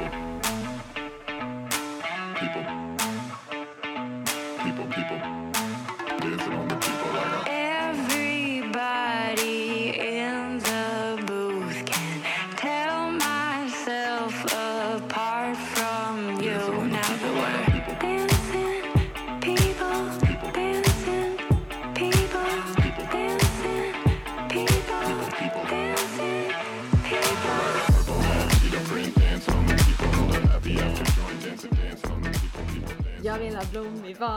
people.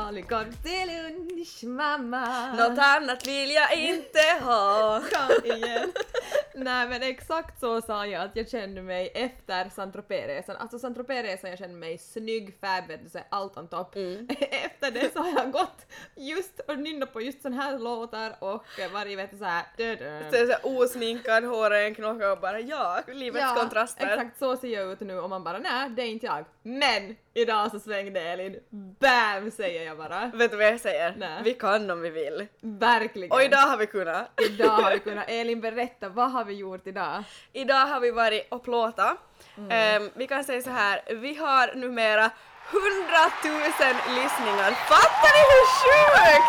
Falukorv till lunch mamma. Något annat vill jag inte ha. Kom igen. Nej men exakt så sa jag att jag kände mig efter Saint Tropez-resan. Alltså Saint Tropez-resan jag kände mig snygg, så allt on topp. Efter det så har jag gått just och nynnat på just sån här låtar och varit vet du såhär... Så så osminkad, håren knocka och bara ja, livets kontraster. exakt så ser jag ut nu och man bara nej, det är inte jag. Men idag så svängde Elin. BAM säger jag bara. Vet du vad jag säger? Nej. Vi kan om vi vill. Verkligen. Och idag har vi kunnat. Idag har vi kunnat... Elin berätta, vad har vi gjort idag? Idag har vi varit och plåta. Ehm, vi kan säga så här, vi har numera 100 000 lyssningar. Fattar ni hur sjukt?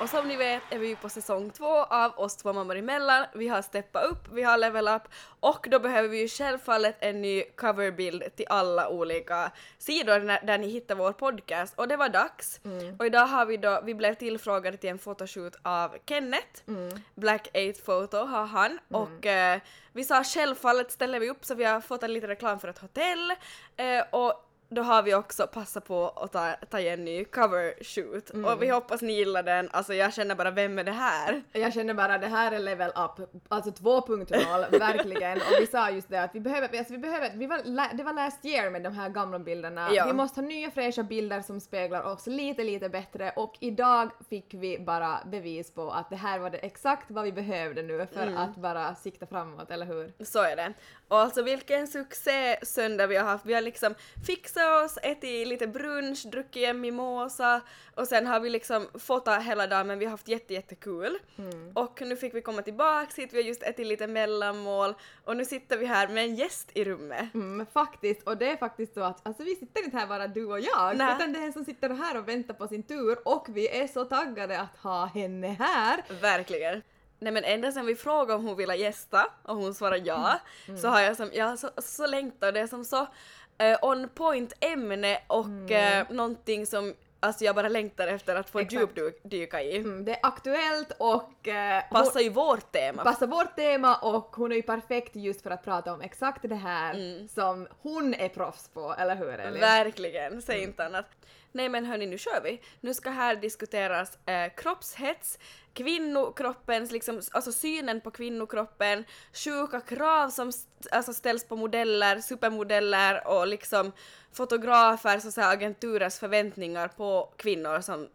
Och som ni vet är vi på säsong två av oss två mammor emellan. Vi har steppat upp, vi har level up och då behöver vi ju självfallet en ny coverbild till alla olika sidor när, där ni hittar vår podcast. Och det var dags. Och idag har vi då, vi blev tillfrågade till en fotoshoot av Kenneth, Black 8 Photo har han. Och eh, vi sa självfallet ställer vi upp så vi har fått en liten reklam för ett hotell. Eh, och då har vi också passat på att ta, ta en ny cover shoot och vi hoppas ni gillar den. Alltså jag känner bara vem är det här? Jag känner bara det här är level up, alltså 2.0 verkligen. Och vi sa just det att vi behöver, alltså vi behöver, vi var, det var last year med de här gamla bilderna. Ja. Vi måste ha nya fräscha bilder som speglar oss lite lite bättre och idag fick vi bara bevis på att det här var det exakt vad vi behövde nu för att bara sikta framåt, eller hur? Så är det. Och alltså vilken succé söndag vi har haft. Vi har liksom fixat oss, ätit lite brunch, druckit en mimosa och sen har vi liksom fotat hela dagen men vi har haft jätte jättekul. Och nu fick vi komma tillbaks hit, vi har just ätit lite mellanmål och nu sitter vi här med en gäst i rummet. Mm, faktiskt, och det är faktiskt så att alltså, vi sitter inte här bara du och jag, Nej. utan det är en som sitter här och väntar på sin tur och vi är så taggade att ha henne här. Verkligen. Nej men ända sen vi frågade om hon ville gästa och hon svarade ja så har jag som, jag så, så längtat och det är som så eh, on point ämne och eh, någonting som alltså jag bara längtar efter att få djupdyka i. Mm, det är aktuellt och eh, Passar ju vårt tema. passar vårt tema och hon är ju perfekt just för att prata om exakt det här som hon är proffs på, eller hur Elin? Verkligen, säg inte annat. Nej men hörni, nu kör vi. Nu ska här diskuteras eh, kroppshets, kvinnokroppens, liksom, alltså synen på kvinnokroppen, sjuka krav som st- alltså ställs på modeller, supermodeller och liksom fotografer, så alltså att säga, agenturers förväntningar på kvinnor som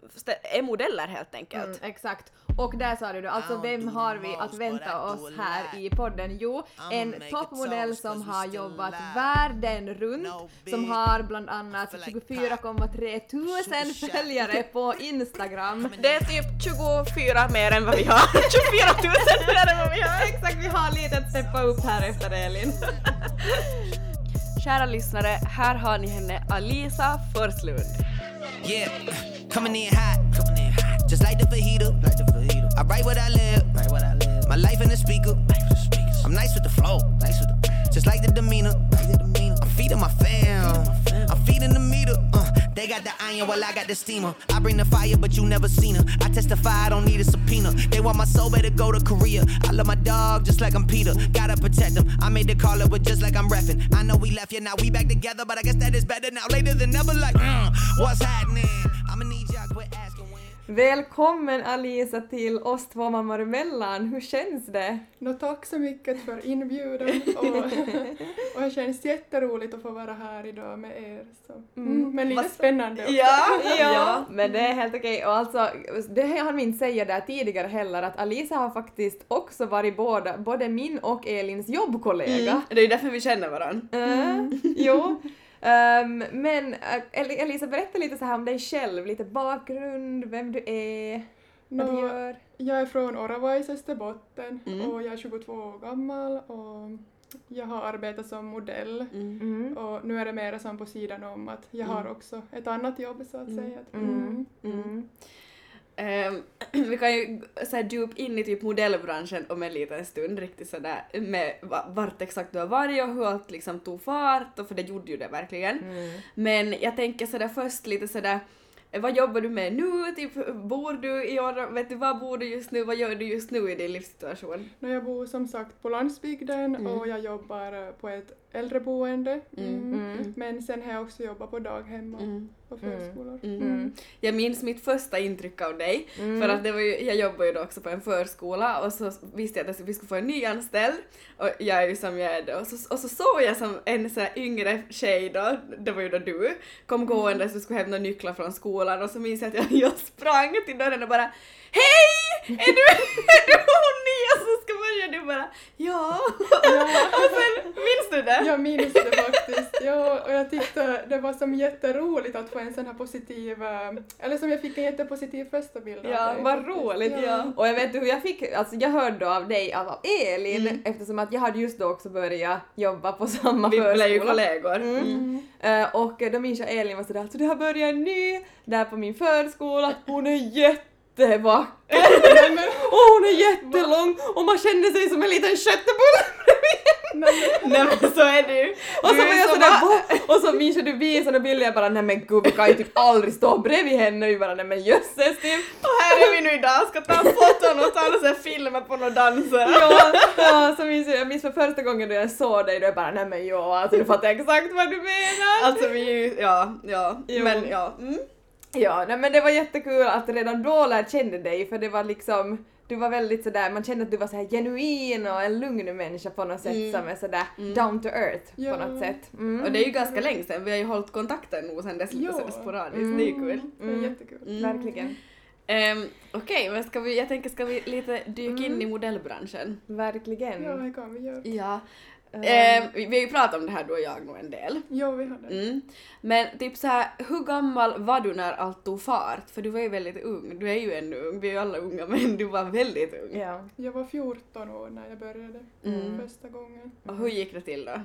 är modeller helt enkelt. Mm, exakt. Och där sa du det, alltså vem har vi att vänta oss här i podden? Jo, en toppmodell som har jobbat världen runt, som har bland annat 24,3 tusen följare på Instagram. Det är typ 24 mer än vad vi har. 24 000 mer än vad vi har! Exakt, vi har lite att steppa upp här efter Elin. Kära lyssnare, här har ni henne Alisa Forslund. Yeah, coming in hot, coming in just like the fajita, like the fajita. I write what I live, write what I live. My life in the speaker, I'm nice with the flow, nice with the, just like the demeanor, like the demeanor. I'm feeding my fam, I'm feeding the meter. Uh, they got the iron while I got the steamer. I bring the fire, but you never seen her. I testify, I don't need a subpoena. They want my soul, better go to Korea. I love my dog just like I'm Peter. Gotta protect him. I made the call it, but just like I'm reffing. I know we left, yeah, now we back together, but I guess that is better now. Later than never, like, uh, what's happening? I'ma need y'all quit asking. Välkommen Alisa till oss två mammor emellan, hur känns det? Nå, tack så mycket för inbjudan och, och det känns jätteroligt att få vara här idag med er. Så. Mm, men lite spännande också. Ja, Ja, men det är helt okej. Och alltså, det har vi inte säga där tidigare heller, att Alisa har faktiskt också varit både, både min och Elins jobbkollega. Det är ju därför vi känner varandra. Eh, jo. Ehm, men eh, El- Elisa, berätta lite så här om dig själv, lite bakgrund, vem du är, vad du Nå, gör. Jag är från Oravais, Österbotten Mm. och jag är 22 år gammal och jag har arbetat som modell Mm. Mm. och nu är det mer som på sidan om att jag har också ett annat jobb så att säga. Ehm, vi kan ju så här djup in i typ modellbranschen om en liten stund riktigt sådär med va- vart exakt du har varit och hur allt liksom tog fart och för det gjorde ju det verkligen. Mm. Men jag tänker sådär först lite sådär eh, vad jobbar du med nu? Typ, bor du i Orra? Vet du var bor du just nu? Vad gör du just nu i din livssituation? Nå, Jag bor som sagt på landsbygden Mm. och jag jobbar eh, på ett äldreboende. Mm. Mm. Men sen har jag också jobbat på daghem och Mm. på förskolor. Mm. Mm. Jag minns mitt första intryck av dig, Mm. för att det var ju, jag jobbade ju då också på en förskola och så visste jag att vi skulle få en nyanställd och jag är ju som jag är då och så, och så såg jag som en så här yngre tjej då, det var ju då du, kom gående och skulle hämta nycklar från skolan och så minns jag att jag, jag sprang till dörren och bara Hej! Är du, är du hon nya som ska börja? Du bara ja. och du det? Jag minns det faktiskt. Ja, och jag tyckte det var som jätteroligt att få en sån här positiv, eh, eller som jag fick en jättepositiv första bild av Ja, dig. vad faktiskt. roligt! Ja. Och jag vet du hur jag fick, alltså jag hörde då av dig, av Elin, Mm. eftersom att jag hade just då också börjat jobba på samma Vi blev ju förskola. kollegor. Mm. Eh, och då minns jag Elin var sådär, alltså det har börjat en ny där på min förskola, hon är jättevacker! och hon är jättelång och man känner sig som en liten köttebulle Nej men så är det ju. Och så var jag sådär, va- och så minns jag du visade bilder, jag bara nej men gud vi kan ju typ aldrig stå bredvid henne, vi bara nej men jösses typ. Och här är vi nu idag, ska ta foton och ta några filmer på några danser. ja, ja, så minns jag, jag minns för första gången då jag såg dig då jag bara nej men ja, alltså du fattar exakt vad du menar. Alltså vi ja, ja, Jo. men ja. Mm. Ja, nej men det var jättekul att redan då lärde känna dig för det var liksom du var väldigt sådär, man kände att du var så här genuin och en lugn människa på något sätt Mm. som är sådär Mm. down to earth Ja. på något sätt. Mm. Och det är ju ganska länge sedan, vi har ju hållit kontakten nog sedan dess lite sådär sporadiskt, Mm. det är ju kul. Det är Mm. jättekul. Mm. Verkligen. Ehm, Okej, men ska vi, jag tänker ska vi lite dyka in Mm. i modellbranschen? Verkligen. Ja, det kan vi göra. Ja. Ehm, vi har ju pratat om det här du och jag nog en del. Ja, vi har det. Mm. Men typ så här, hur gammal var du när allt tog fart? För du var ju väldigt ung, du är ju ännu ung, vi är ju alla unga men du var väldigt ung. ja. Jag var 14 år när jag började Mm. första gången. Och hur gick det till då?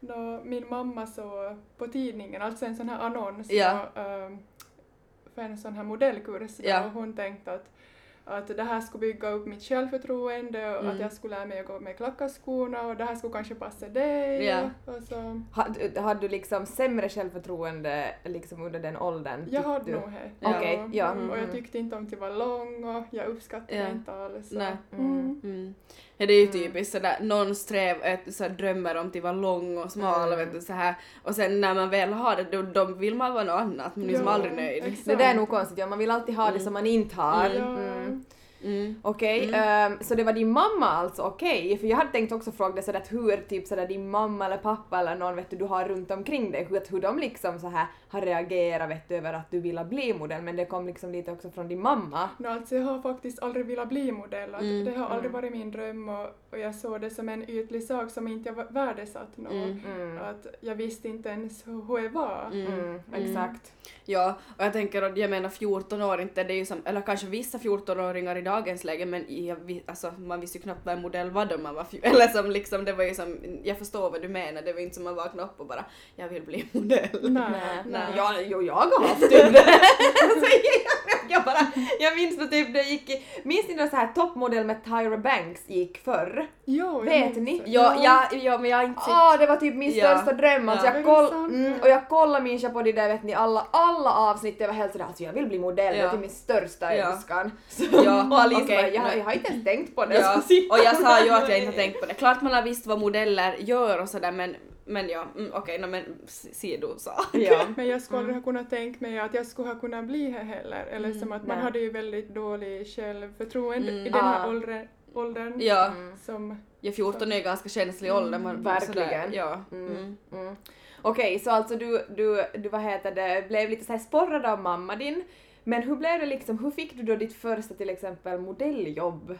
Då min mamma såg på tidningen, alltså en sån här annons Ja. så, ehm, för en sån här modellkurs Ja. och hon tänkte att, att det här skulle bygga upp mitt självförtroende och Mm. att jag skulle lära mig att gå med klackaskorna och det här skulle kanske passa dig. Ja. Och så, Hade, hade du liksom sämre självförtroende liksom under den åldern? jag hade du? nog det. Ja. Okej, ja. Mm, Och Mm. jag tyckte inte om att vara lång och jag uppskattade det inte alls. Mm. Mm. Ja det är ju Mm. typiskt sådär, någon sträv, ett, så drömmer om att vara lång och smal Mm. vet du så här. och sen när man väl har det då, då vill man vara något annat, man är liksom aldrig nöjd. exakt. Det där är nog konstigt, ja, man vill alltid ha det Mm. som man inte har. Mm. Ja. Mm. Mm. Okej, Mm. ehm, så det var din mamma alltså, okej? För jag hade tänkt också fråga dig sådär att hur typ sådär din mamma eller pappa eller någon vet du, du har runt omkring dig, hur, hur de liksom så här har reagerat vet du över att du ville bli modell men det kom liksom lite också från din mamma. No, alltså jag har faktiskt aldrig velat bli modell. Mm, Det har aldrig mm. varit min dröm och, och jag såg det som en ytlig sak som inte jag var- värdesatt nå. Mm. Mm. Att jag visste inte ens hur jag var. Mm. Mm, exakt. Ja, och jag tänker att jag menar 14 år inte, det är ju som, eller kanske vissa 14-åringar i dagens läge men jag, alltså, man visste ju knappt vad en modell var då man var 14, eller som liksom det var ju som, jag förstår vad du menar, det var inte som man vaknade upp och bara jag vill bli modell. Nej, Nej, nej. Ja, jo, jag har haft det. Jag, bara, jag minns när typ det gick minns ni när så här toppmodell med Tyra Banks gick förr? Jo, Vet ni? det. Ja, ja, ja men jag har inte sett Ja, det var typ min Ja. största dröm. Alltså Ja. jag det koll, sant? mm, och jag kollade jag på det där vet ni alla, alla avsnitt, jag var helt sådär alltså jag vill bli modell, det Ja. är typ min största Ja. önskan. Ja, och Alice bara, jag, jag har inte ens tänkt på det. Ja, och jag sa ju att jag inte har tänkt på det. Klart man har visst vad modeller gör och sådär men, men ja, mm, okej, no, men sidosak. Ja. Men jag skulle aldrig ha kunnat tänka mig att jag skulle ha kunnat bli det heller. Eller Mm, som att man nej. hade ju väldigt dålig självförtroende Mm. i den här Ah. åldern, åldern Ja, Mm. som ja 14 är ganska känslig ålder. Man, verkligen. Sådär, ja. Mm. Mm. Mm. Okej, så alltså du, du, du vad heter det, blev lite så här sporrad av mamma din. Men hur blev det liksom, hur fick du då ditt första till exempel modelljobb?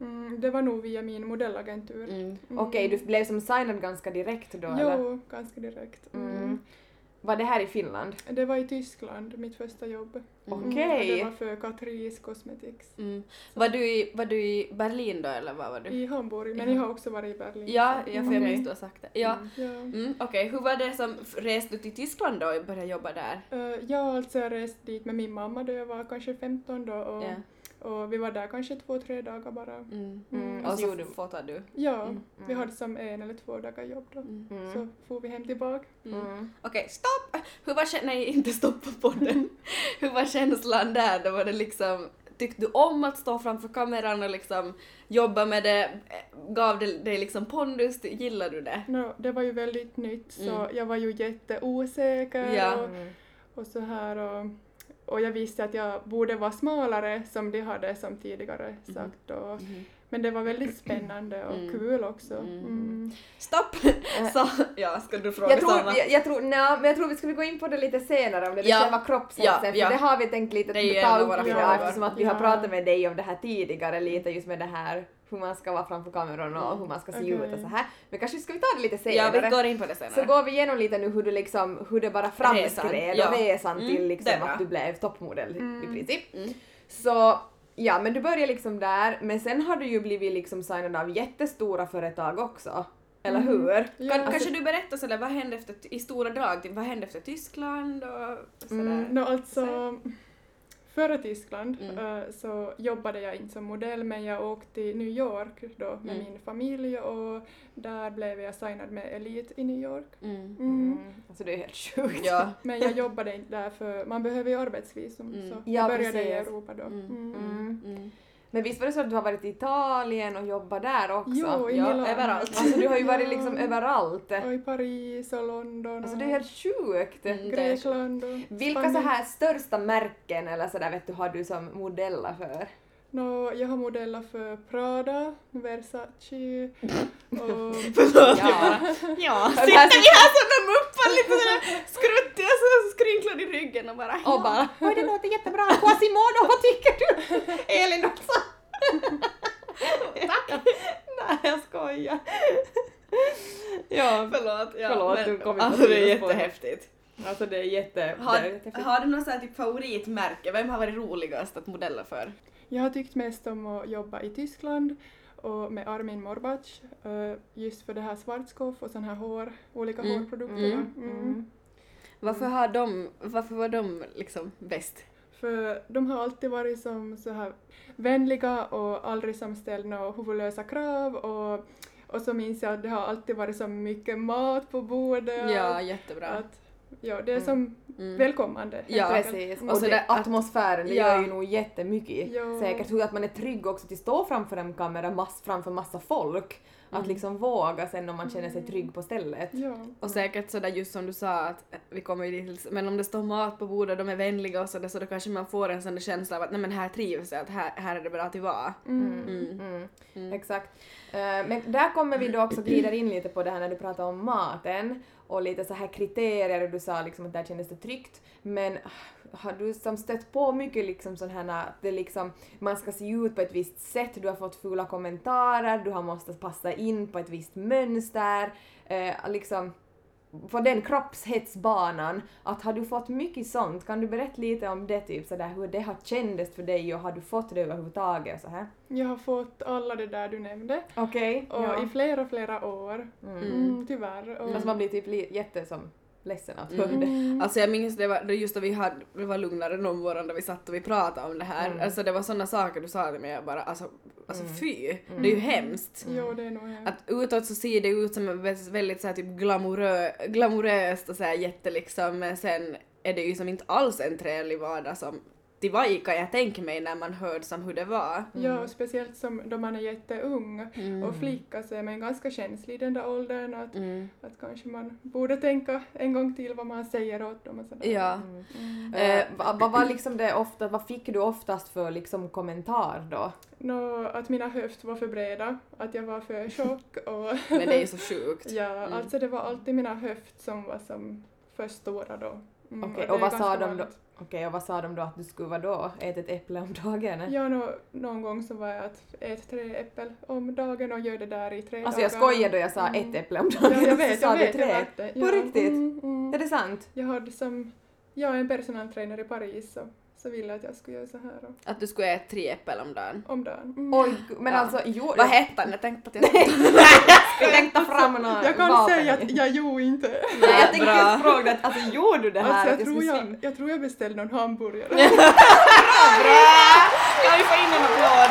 Mm, det var nog via min modellagentur. Mm. Mm. Okej, du blev som signad ganska direkt då eller? Jo, ganska direkt. Mm. Mm. Var det här i Finland? Det var i Tyskland, mitt första jobb. Mm, Okej. och det var för Catrice Cosmetics. Var, du i, var du i Berlin då eller var var du? I Hamburg, men jag har också varit i Berlin. Ja, ja för jag Okej. minns du har sagt det. Ja. Ja. Okej, hur var det som reste du till Tyskland då och började jobba där? Eh, jag alltså jag reste dit med min mamma då jag var kanske 15 då och, Ja. Och vi var där kanske två, tre dagar bara. Mm. Mm, Och och så så gjorde du, fotade du? Ja, Mm. vi hade som en eller två dagar jobb då. Mm. Så får vi hem tillbaka. Mm. Okej, stopp! Hur var känslan, nej inte stoppa podden. Hur var känslan där? Då var det liksom, tyckte du om att stå framför kameran och liksom jobba med det? Gav det dig liksom pondus? Gillade du det? No, det var ju väldigt nytt så Mm. jag var ju jätteosäker Ja. och, och så här och, och jag visste att jag borde vara smalare som de hade som tidigare sagt och, men det var väldigt spännande och Mm. kul också. Mm. Mm. Stopp! Så, ja, ska du fråga Jag tror, Sanna? jag, jag tror, nej, men jag tror vi skulle gå in på det lite senare om det, Ja. med själva kroppshetsen, Ja, för ja. det har vi tänkt lite Det ta upp idag eftersom att vi har Ja. pratat med dig om det här tidigare lite just med det här hur man ska vara framför kameran och hur man ska se Okej. ut och så här. Men kanske ska vi ta det lite Ja, senare. vi går in på det Så senare. går vi igenom lite nu hur du liksom, hur det bara framskred ja. och resan Mm, till det liksom att du blev toppmodell Mm. i princip. Mm. Så ja, men du började liksom där, men sen har du ju blivit liksom signad av jättestora företag också. Eller Mm. hur? Ja. Kan, kanske du berättar sådär, vad hände efter, i stora drag, vad hände efter Tyskland och sådär? Mm. No, alltså, före Tyskland Mm. eh, så jobbade jag inte som modell men jag åkte till New York då med Mm. min familj och där blev jag signad med Elite i New York. Mm. Mm. Mm. Alltså det är helt sjukt. Ja. Men jag jobbade inte där för man behöver ju arbetsvisum Mm. så Ja, jag började i precis. Europa då. Men visst var det så att du har varit i Italien och jobbat där också? Jo, i Ja, Milano. överallt. Alltså du har ju varit liksom överallt. Och i Paris och London Alltså det är helt sjukt. Mm. Grekland och Vilka Spanien. så här största märken eller sådär vet du har du som modeller för? No, jag har modeller för Prada, Versace och... Förlåt, Ja. ja, sitter vi här som de muppar lite sådär skruttiga så skrynklade i ryggen och bara Och bara oj det låter jättebra, Quasimodo vad tycker du? Elin också! Tack! Nej jag skojar. ja, Förlåt, ja, Förlåt, men, du kom inte alltså det är jättehäftigt. alltså det är jätte... det är Har, jättefint. har du något sånt typ favoritmärke? Vem har varit roligast att modella för? Jag har tyckt mest om att jobba i Tyskland och med Armin Morbac eh, just för det här Schwarzkopf och sån här hår, olika Mm, hårprodukter. mm, Mm. Varför, har de, varför var de liksom bäst? För de har alltid varit som så här vänliga och aldrig som ställt några huvudlösa krav och, och så minns jag att det har alltid varit så mycket mat på bordet. Ja, jättebra. att, ja, det är Mm. som Mm. välkommande. Ja. Precis, och, Och så det, atmosfären det Ja. gör ju nog jättemycket. Ja. Säkert hur att man är trygg också till att stå framför en kamera mass, framför massa folk. Att Mm. liksom våga sen om man känner sig trygg på stället. Ja. Och säkert sådär just som du sa att vi kommer ju dit, men om det står mat på bordet och de är vänliga och sådär så då kanske man får en sån där känsla av att nej men här trivs jag, att här, här är det bra att vara. Mm. Mm. Mm. Exakt. Eh, Men där kommer vi då också glida in lite på det här när du pratar om maten och lite så här kriterier och du sa liksom att där kändes det tryggt. Men ah, har du som stött på mycket liksom sån här att det liksom, man ska se ut på ett visst sätt, du har fått fula kommentarer, du har måste passa in på ett visst mönster, eh, liksom på den kroppshetsbanan, att har du fått mycket sånt? Kan du berätta lite om det, typ sådär hur det har kändes för dig och har du fått det överhuvudtaget så här? Jag har fått alla det där du nämnde Okej. och ja. i flera, flera år. Mm. Mm, tyvärr. Och, Alltså man blir typ jätte som ledsen att höra det. Mm. Alltså jag minns det var just då vi hade, det var lugnare någon morgon då vi satt och vi pratade om det här. Mm. Alltså det var sådana saker du sa till mig jag bara alltså, alltså Mm. fy, Mm. det är ju hemskt. Jo, det är nog hemskt. Att utåt så ser det ut som väldigt, väldigt så här typ glamorö, glamoröst och så här jätte liksom men sen är det ju som inte alls en trevlig vardag som det var i kan jag tänka mig när man hörde som hur det var. Ja, och speciellt som då man är jätteung Mm. och flicka så är man ganska känslig i den där åldern att, Mm. att kanske man borde tänka en gång till vad man säger åt dem och sådär. Ja. Mm. Eh, vad vad var liksom det ofta, vad fick du oftast för liksom kommentar då? Nå, att mina höft var för breda, att jag var för tjock och Men det är ju så sjukt. ja, Mm. alltså det var alltid mina höft som var som för stora då. Mm, Okej, det och är vad sa de då? Okej, och vad sa de då att du skulle vara då? Äta ett äpple om dagen? Ja, nå, någon gång så var jag att äta tre äppel om dagen och gör det där i tre Alltså jag dagar. skojade då jag sa Mm. ett äpple om dagen. Ja, jag så vet, sa jag du vet, jag tre. vet det. På Ja, riktigt? Mm, mm. Är det sant? Jag hade som, jag är en personal trainer i Paris så, så ville att jag skulle göra så här och, Att du skulle äta tre äpplen om dagen. om dagen. Mm. Oj, men Ja. alltså jo, Vad hette han? Jag tänkte att jag... jag tänkte fram några Jag kan vapen. säga att jag gjorde inte. Nej, jag tänkte Bra. just fråga att alltså gjorde du det här? Alltså, jag, jag tror skulle jag, svimma? jag tror jag beställde någon hamburgare. Kan vi få in en applåd?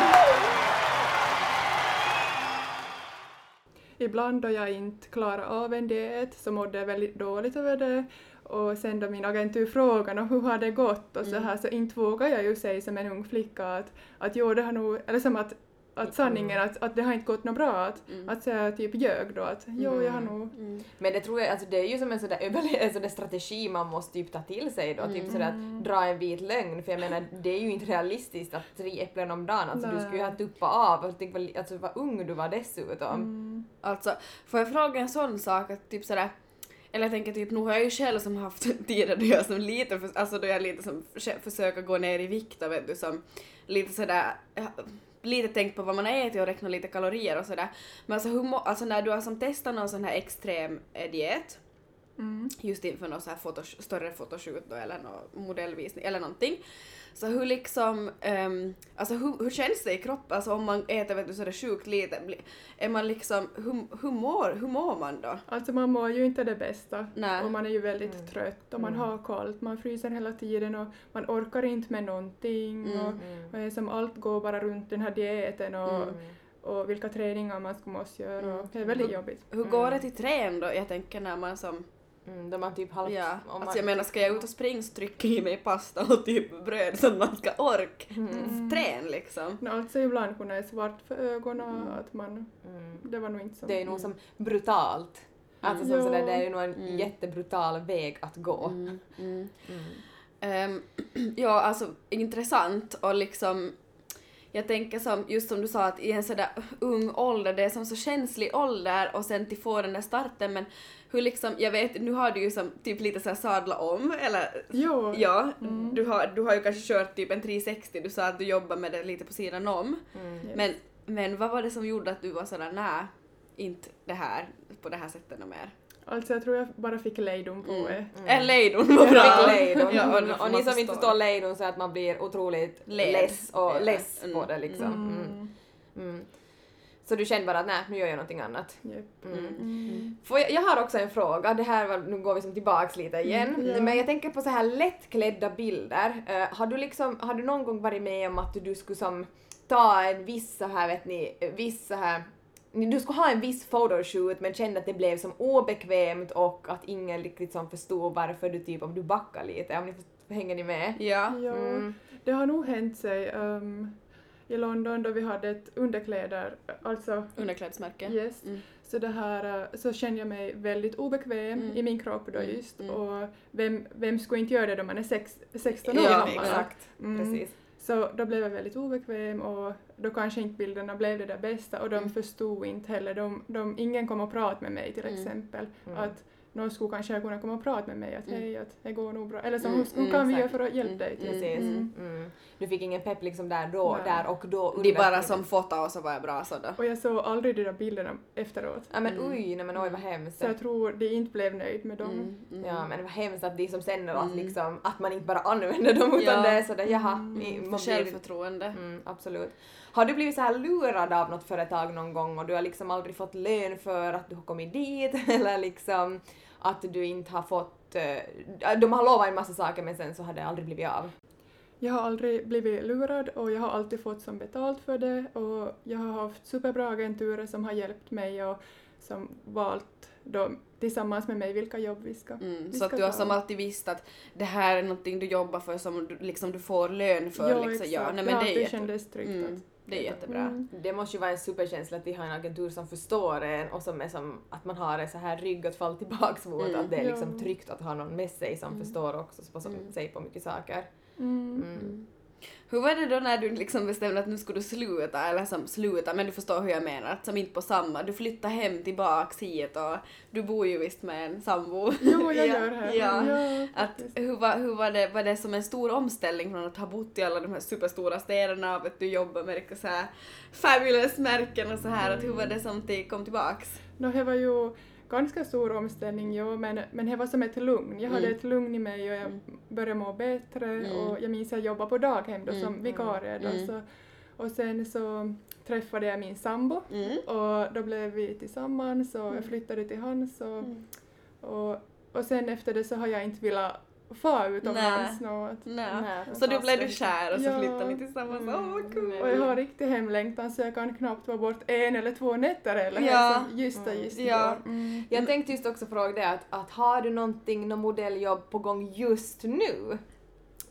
Ibland då jag inte klarade av en diet så mådde jag väldigt dåligt över det och sen då min agentur frågade "Nå, hur har det gått och så Mm. här så inte vågar jag ju säga som en ung flicka att, att jo det har nog, eller som att, att sanningen Mm. att, att det har inte gått något bra att, att säga typ ljög då att jo jag har Mm. nog Men det tror jag, alltså det är ju som en sån där, en sån där strategi man måste typ ta till sig då, typ sådär att dra en vit lögn, för jag menar det är ju inte realistiskt att tre äpplen om dagen, alltså du Nej. skulle ju ha tuppat av, och tänk vad, alltså vad ung du var dessutom. Mm. Alltså, får jag fråga en sån sak att typ sådär eller jag tänker typ, nu har jag ju själv som haft tider då jag som lite, för, alltså då jag lite som försö- försöker gå ner i vikt och vet du som lite sådär, lite tänkt på vad man har ätit och räknat lite kalorier och sådär. Men alltså, hur må, alltså när du har som testat någon sån här extrem eh, diet, Mm. just inför någon så här fotos, större fotoshoot då eller någon modellvisning eller någonting. Så hur liksom, ehm, alltså hur, hur känns det i kroppen? Alltså om man äter vet du sådär sjukt lite, är man liksom, hur, hur, mår, hur mår man då? Alltså man mår ju inte det bästa Nej. och man är ju väldigt Mm. trött och man Mm. har kallt, man fryser hela tiden och man orkar inte med någonting Mm. och, Mm. och det är som allt går bara runt den här dieten och, Mm. och vilka träningar man ska måste göra Mm. och det är väldigt jobbigt. Hur går det till trän då? Jag tänker när man som, Mm, de har typ halvt... ja, om alltså jag menar ska jag ut och springa så trycker jag i mig pasta och typ bröd så att man ska orka Mm. trän liksom. Men alltså ibland kunde det är svart för ögonen och att man, Mm. det var nog inte så. Det är nog som brutalt. Alltså som Ja. sådär, det är ju nog en Mm. jättebrutal väg att gå. Mm, mm. Mm. Ehm, ja, alltså intressant och liksom jag tänker som, just som du sa att i en sådär ung ålder, det är som så känslig ålder och sen till få den där starten men hur liksom, jag vet, nu har du ju som typ lite såhär sadla om eller Jo, ja, Mm. du, har, du har ju kanske kört typ en 360, du sa att du jobbar med det lite på sidan om. Mm. Yes. Men, men vad var det som gjorde att du var sådär nej, inte det här på det här sättet och mer? Alltså jag tror jag bara fick lejdon på Mm. det. En lejdon var bra! Bra. Lejdon. Ja, och och, får och man ni som inte förstå. förstår lejdon så att man blir otroligt Led. less och Ja. less Mm. på det liksom. Mm. Mm. Mm. Så du kände bara att nej, nu gör jag någonting annat. Mm. Mm. Får jag, jag har också en fråga, det här var, nu går vi som tillbaks lite igen, Mm, ja. men jag tänker på så här lättklädda bilder. Eh, har du liksom, har du någon gång varit med om att du skulle som ta en viss så här vet ni, eh, viss så här du skulle ha en viss photoshoot men kände att det blev som obekvämt och att ingen riktigt som förstod varför du typ, om du backar lite, om ni hänger ni med? Ja. Ja, Mm. det har nog hänt sig ehm, i London då vi hade ett underkläder, alltså Underklädesmärke. yes, Mm. så det här eh, så kände jag mig väldigt obekväm Mm. i min kropp då Mm, just mm. och vem, vem skulle inte göra det då man är sex, 16 år Ja, exakt. Mm. Precis. Så då blev jag väldigt obekväm och då kanske inte bilderna blev det där bästa och de Mm. förstod inte heller, de, de, ingen kom och pratade med mig till Mm. exempel. Mm. Att någon skulle kanske kunna komma och prata med mig att Mm. hej, att det går nog bra. Eller så, Mm, hur, hur mm, kan vi göra för att hjälpa Mm, dig? Till? Precis. Mm. Mm. Du fick ingen pepp liksom där då, Nej. där och då De bara som fota och så var jag bra sådär. Och jag såg aldrig de där bilderna efteråt. Ja men Mm. oj, nej men oj vad hemskt. Så jag tror de inte blev nöjd med dem. Mm, mm. Ja men vad hemskt att de som sänder att liksom, att man inte bara använder dem utan Ja. det är sådär jaha, Mm. man självförtroende. Mm, absolut. Har du blivit så här lurad av något företag någon gång och du har liksom aldrig fått lön för att du har kommit dit eller liksom att du inte har fått, eh, de har lovat en massa saker men sen så har det aldrig blivit av. Jag har aldrig blivit lurad och jag har alltid fått som betalt för det och jag har haft superbra agenturer som har hjälpt mig och som valt då, tillsammans med mig vilka jobb vi ska, Mm, vi så att ska du har ta. som alltid visst att det här är någonting du jobbar för som du, liksom, du får lön för. ja, liksom. exakt. ja, nej, det men det alltid jätte, kändes tryggt mm, att det är jättebra. Mm. Det måste ju vara en superkänsla att vi har en agentur som förstår en och som är som att man har en så här rygg att falla tillbaks mot, Mm. att det är liksom tryggt att ha någon med sig som Mm. förstår också som Mm. sig på mycket saker. Mm. Mm. Mm. Hur var det då när du liksom bestämde att nu skulle du sluta, eller som sluta, men du förstår hur jag menar, att som inte på samma, du flyttar hem tillbaks hit och du bor ju visst med en sambo. Jo, jag Ja, gör det. Ja. Ja, Att, hur var, hur var det, var det som en stor omställning från att ha bott i alla de här superstora städerna och att du jobbar med så här fabulous märken och så här, att hur var det som det kom tillbaks? Nå, det var ju ganska stor omställning, jo, men, men det var som ett lugn. Jag hade Mm. ett lugn i mig och jag började må bättre Mm. och jag minns att jag jobbade på daghem då Mm. som vikarie då, Mm. så, och sen så träffade jag min sambo Mm. och då blev vi tillsammans och jag flyttade till hans och, Mm. och, och sen efter det så har jag inte velat fara utomlands något. Nej. Nej, Så då blev du kär och så Ja. flyttade ni tillsammans, åh vad kul! Och jag har riktig hemlängtan så jag kan knappt vara bort en eller två nätter eller Ja. just det just Ja. går. Mm. Jag tänkte just också fråga dig att, att har du någonting, något modelljobb på gång just nu?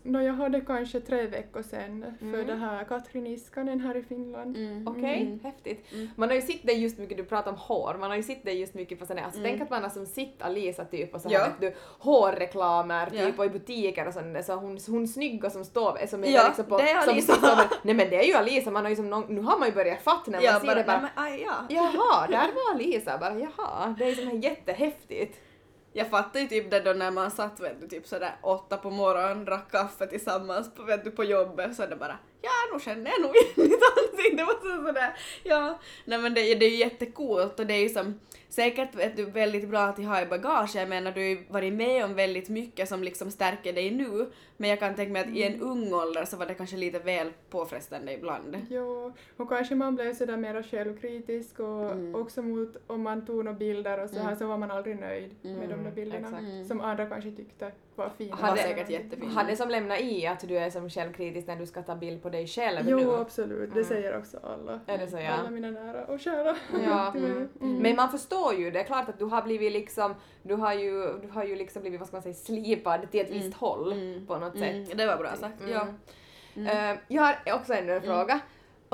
Nå, jag hade kanske tre veckor sedan för Mm. det här Katrin Iskanen här i Finland. Mm. Okej, Mm. häftigt. Mm. Man har ju sett dig just mycket, du pratar om hår, man har ju sett dig just mycket på sådana alltså Mm. tänk att man har som sett Alisa typ och så Ja. vet du, hårreklamer typ Ja. och i butiker och sånt, så hon, hon snygga som står, som är Ja, liksom på, det är som Alisa. som- Nej men det är ju Alisa, man har ju som någon, nu har man ju börjat fatta när man Ja, ser bara, det bara, nej, men, aj, ja. jaha, där var Alisa, bara jaha, det är som här jättehäftigt. Jag fattar ju typ det då när man satt vet du, typ sådär åtta på morgonen, drack kaffe tillsammans på, vet du, på jobbet så är det bara ja, nu känner jag nog igen mitt ansikte. Det var så sådär, ja. Nej men det, det är ju jättecoolt och det är ju som säkert vet du, väldigt bra att ha i bagage. Jag menar du har ju varit med om väldigt mycket som liksom stärker dig nu men jag kan tänka mig att i en ung ålder så var det kanske lite väl påfrestande ibland. Jo, och kanske man blev sådär mera självkritisk och Mm. också mot om man tog några bilder och så här Mm. så var man aldrig nöjd med de där Mm, bilderna exakt. Mm. som andra kanske tyckte var fina. Eller säkert jättefina. Har det som lämnat i att du är som självkritisk när du ska ta bild på dig själv Jo, nu? absolut. Det Mm. säger också alla. Är det så, ja? Alla mina nära och kära. Ja, mm. Mm. Men man förstår ju, det är klart att du har blivit liksom, du har ju, du har ju liksom blivit, vad ska man säga, slipad till ett Mm. visst håll Mm. på något Mm, sätt. det var bra sagt. Mm. Ja. Eh, jag har också ännu en fråga.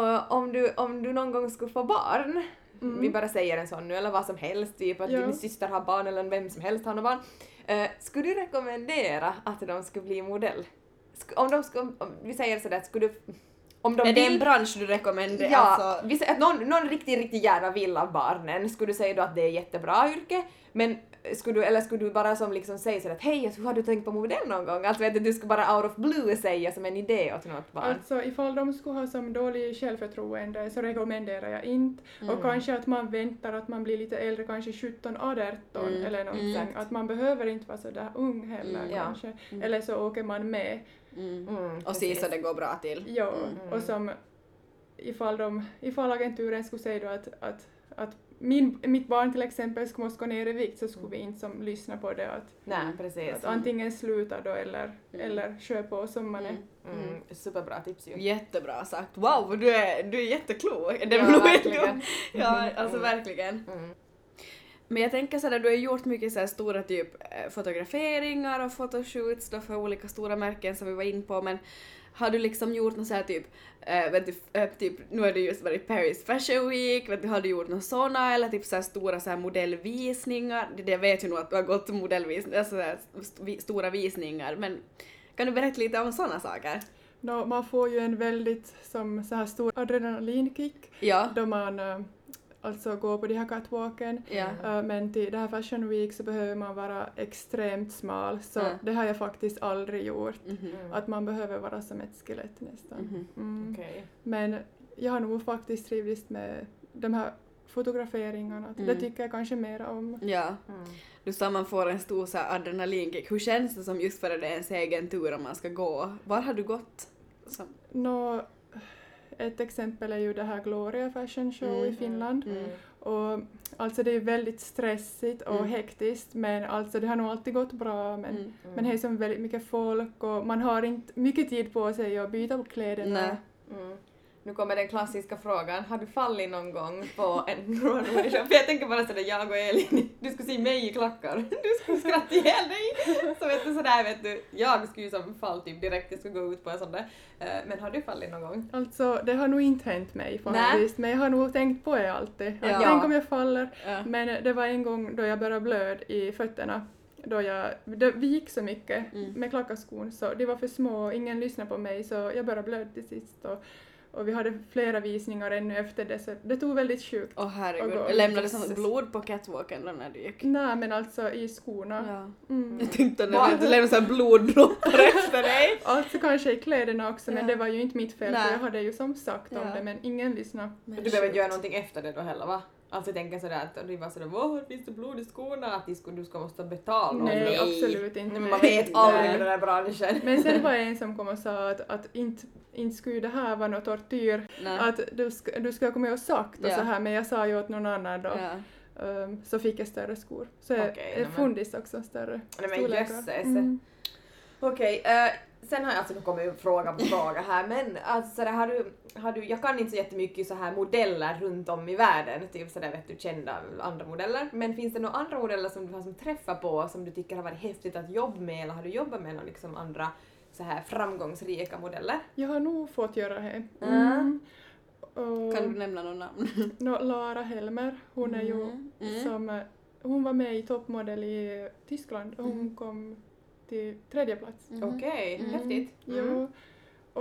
Uh, om, du, om du någon gång skulle få barn, vi bara säger en sån nu, eller vad som helst, typ att Ja. din syster har barn eller vem som helst har något barn. Uh, skulle du rekommendera att de skulle bli modell? Sk- om de skulle, om, vi säger sådär, skulle du, om de är det en vill- bransch du rekommenderar? Ja, Alltså, vi säger att någon, någon riktigt, riktigt gärna vill av barnen, skulle du säga då att det är jättebra yrke? Men skulle du, eller skulle du bara som liksom säga sådär att hej, alltså, har du tänkt på modell någon gång? Alltså vet du, du skulle bara out of blue säga som en idé åt något barn. Alltså ifall de skulle ha som dålig självförtroende så rekommenderar jag inte. Mm. Och kanske att man väntar att man blir lite äldre, kanske 17, 18 Mm, eller någonting. exakt. Att man behöver inte vara så där ung heller Mm, ja. kanske. Eller så åker man med. Mm. Mm, Och se så det går bra till. Ja, Mm. och som ifall, de, ifall agenturen skulle säga då att, att, att min, mitt barn till exempel skulle måste gå ner i vikt så skulle vi inte som lyssna på det. Att, Nej, precis. att antingen sluta då eller, eller kör på som man är. Mm. Mm, superbra tips ju. Jättebra sagt. Wow, du är, du är jätteklok. Det Ja, verkligen. Ja, alltså verkligen. Men jag tänker sådär, du har gjort mycket såhär stora typ eh, fotograferingar och fotoshoots då för olika stora märken som vi var in på men har du liksom gjort något såhär typ, eh, vet du, eh, typ, nu har du just varit Paris Fashion Week, vet du, har du gjort något såna eller typ såhär stora såhär modellvisningar? Det, det vet ju nog att du har gått modellvisningar, alltså såhär st- stora visningar men kan du berätta lite om såna saker? Nå, man får ju en väldigt som, så här stor adrenalinkick Ja. då man alltså går på de här catwalken. Eh, men till det här Fashion Week så behöver man vara extremt smal så Mm. det har jag faktiskt aldrig gjort. Mm. Att man behöver vara som ett skelett nästan. Mhm. Mm. Okej. Men jag har nog faktiskt trivits med de här fotograferingarna. Det Mm. tycker jag kanske mer om. Ja. Mm. Du sa man får en stor så adrenalinkick. Hur känns det som just före det är ens egen tur om man ska gå? Var har du gått? Som, Nå, ett exempel är ju det här Gloria Fashion Show Mm. i Finland. mm. Och alltså det är väldigt stressigt och Mm. hektiskt men alltså det har nog alltid gått bra men, Mm. men det är som väldigt mycket folk och man har inte mycket tid på sig att byta upp kläderna. Nu kommer den klassiska frågan, har du fallit någon gång på en runway show? För jag tänker bara sådär, jag och Elin, du skulle se mig i klackar, du skulle skratta ihjäl dig! Så vet du sådär vet du, jag skulle ju som fall typ direkt, jag skulle gå ut på en sån där. Eh, Men har du fallit någon gång? Alltså det har nog inte hänt mig faktiskt men jag har nog tänkt på det alltid. Att Ja. Tänk om jag faller. Ja. Men det var en gång då jag började blöda i fötterna. då jag, då, vi gick så mycket Mm. med klackarskon så de var för små och ingen lyssnade på mig så jag började blöda till sist och, och vi hade flera visningar ännu efter det så det tog väldigt sjukt. Åh Och herregud, lämnade det blod på catwalken då när du gick? Nej men alltså i skorna. Ja. Mm. Jag tänkte att det lämnade såhär bloddroppar efter dig. Alltså kanske i kläderna också men Ja. det var ju inte mitt fel för jag hade ju som sagt om Ja. det men ingen lyssnade. Du behöver inte göra någonting efter det då heller va? Alltså jag tänker sådär att de var sådär åh finns det blod i skorna? Att skulle, du ska måste betala någon. Nej, Nej. absolut inte. Man vet aldrig i den där branschen. Men sen var det en som kom och sa att, att inte, inte skulle det här vara något tortyr, Nej. att du, ska, du skulle ha kommit och sagt och Ja. så här men jag sa ju åt någon annan då. Ja. Um, så fick jag större skor. Så är nej, men- fundis också större Nej, men storlekar. jösses. Mm. Okej, eh, sen har jag alltså nu kommit upp fråga på fråga här men alltså sådär, har du, har du, jag kan inte så jättemycket så här modeller runt om i världen, typ sådär vet du kända andra modeller, men finns det några andra modeller som du har som träffar på som du tycker har varit häftigt att jobba med eller har du jobbat med några liksom andra så här framgångsrika modeller? Jag har nog fått göra det. Mm. Och, Kan du nämna någon namn? nå, Lara Helmer, hon är ju Mm, mm. som, hon var med i toppmodell i Tyskland och hon kom till tredje plats. Okej, Mm. häftigt. Mm. Jo.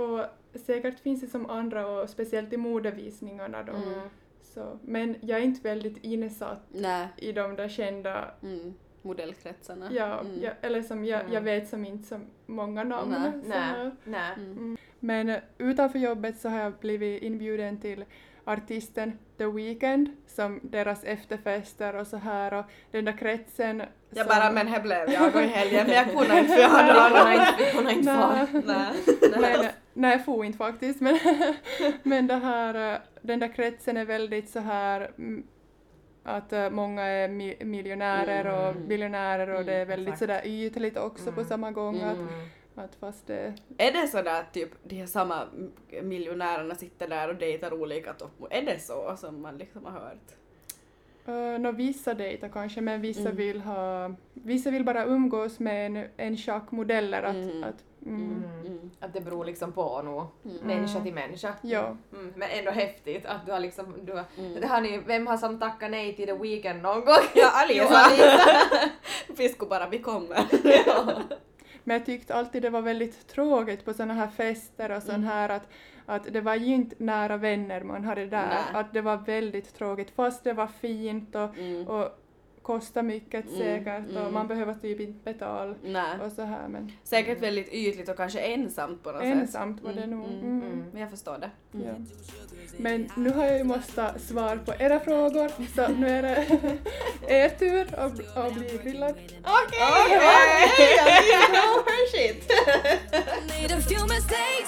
Och säkert finns det som andra och speciellt i modevisningarna då. Mm. Så, men jag är inte väldigt insatt Nej. i de där kända, Mm. Modellkretsarna. ja, Mm. jag, eller som jag, Mm. jag vet som inte så många namn. Nej, här. nej. Mm. Men eh, utanför jobbet så har jag blivit inbjuden till artisten The Weeknd som deras efterfester och så här och den där kretsen. Jag som- bara, men här blev jag och i helgen, men jag kunde inte för jag hade andra. har inte, hon har inte far. Nej. Nej. Jag får inte faktiskt. Men, men det här, den där kretsen är väldigt så här mm, att eh, många är mi- miljonärer och Mm. biljonärer och det är Mm, väldigt exakt. sådär ytligt också på Mm. samma gång. Att, Mm. Att fast det, Är det sådär typ de här samma miljonärerna sitter där och dejtar olika toppmodeller? Är det så som man liksom har hört? Uh, no, vissa dejtar kanske, men vissa Mm. vill ha... Vissa vill bara umgås med en, en schack modeller. Att, Mm. att, mm. Mm. Mm. Att det beror liksom på nog, Mm. människa till människa. Ja. Mm, men ändå häftigt att du har liksom, du har, Mm. det har ni, vem har som tackat nej till The Weeknd någon gång? Ja, Alisa! Fisko bara, vi kommer. Men jag tyckte alltid det var väldigt tråkigt på såna här fester och sån Mm. här att, att det var ju inte nära vänner man hade där. Nej. Att det var väldigt tråkigt fast det var fint och, Mm. och kostade mycket Mm, säkert och mm. man behöver typ inte betala Nej. och så här men Säkert väldigt ytligt och kanske ensamt på något sätt. ensamt var det Mm, nog. mm, Mm. Mm. Men jag förstår det. Ja. Men nu har jag ju måste svara på era frågor så nu är det er tur att, bli- att bli grillad. Okej! shit! few mistakes.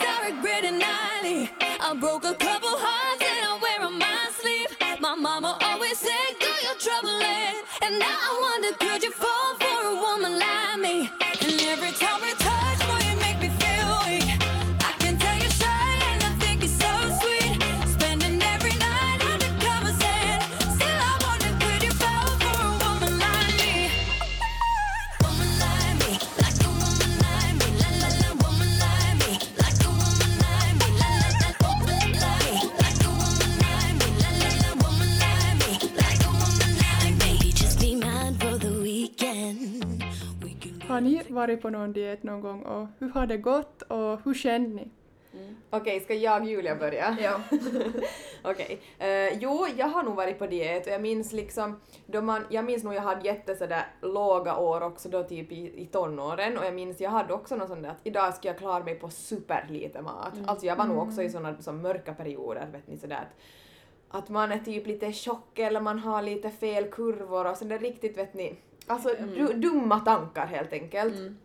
Varit på någon diet någon gång och hur har det gått och hur känner ni? Okej, ska jag Julia börja? Ja. Okej. Eh, jo, jag har nog varit på diet och jag minns liksom, då man, jag minns nog jag hade jätte sådär låga år också då typ i, i tonåren och jag minns jag hade också någon sån där att idag ska jag klara mig på superlite mat. Alltså jag var nog också i såna som mörka perioder, vet ni sådär att att man är typ lite tjock eller man har lite fel kurvor och sådär riktigt vet ni, alltså du, dumma tankar helt enkelt. Mm.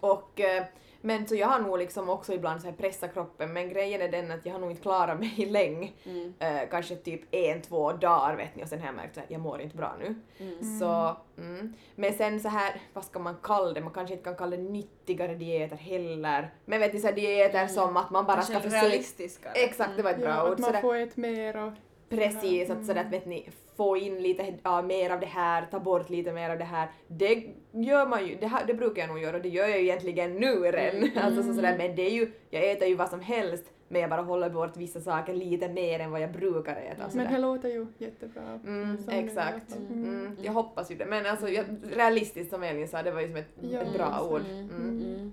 Och, eh, men så jag har nog liksom också ibland så här pressat kroppen men grejen är den att jag har nog inte klarat mig länge. Mm. Eh, kanske typ en, två dagar vet ni och sen har jag märkt att jag mår inte bra nu. Mm. Så, mm. Men sen så här, vad ska man kalla det? Man kanske inte kan kalla det nyttigare dieter heller. Men vet ni så här dieter som att man bara Kanske ska försöka... realistiska. Exakt, det var ett bra Ja, ord. att man Sådär. får äta mer och Precis, att sådär att vet ni, få in lite ja, mer av det här, ta bort lite mer av det här. Det gör man ju, det, här, det brukar jag nog göra och det gör jag ju egentligen nu redan. Alltså så sådär, men det är ju, jag äter ju vad som helst men jag bara håller bort vissa saker lite mer än vad jag brukar äta. och Men det låter ju jättebra. Mm, exakt. vet. Mm, jag hoppas ju det. Men alltså, jag, realistiskt som Elin sa, det var ju som ett, Ja, ett bra just ord. Mm.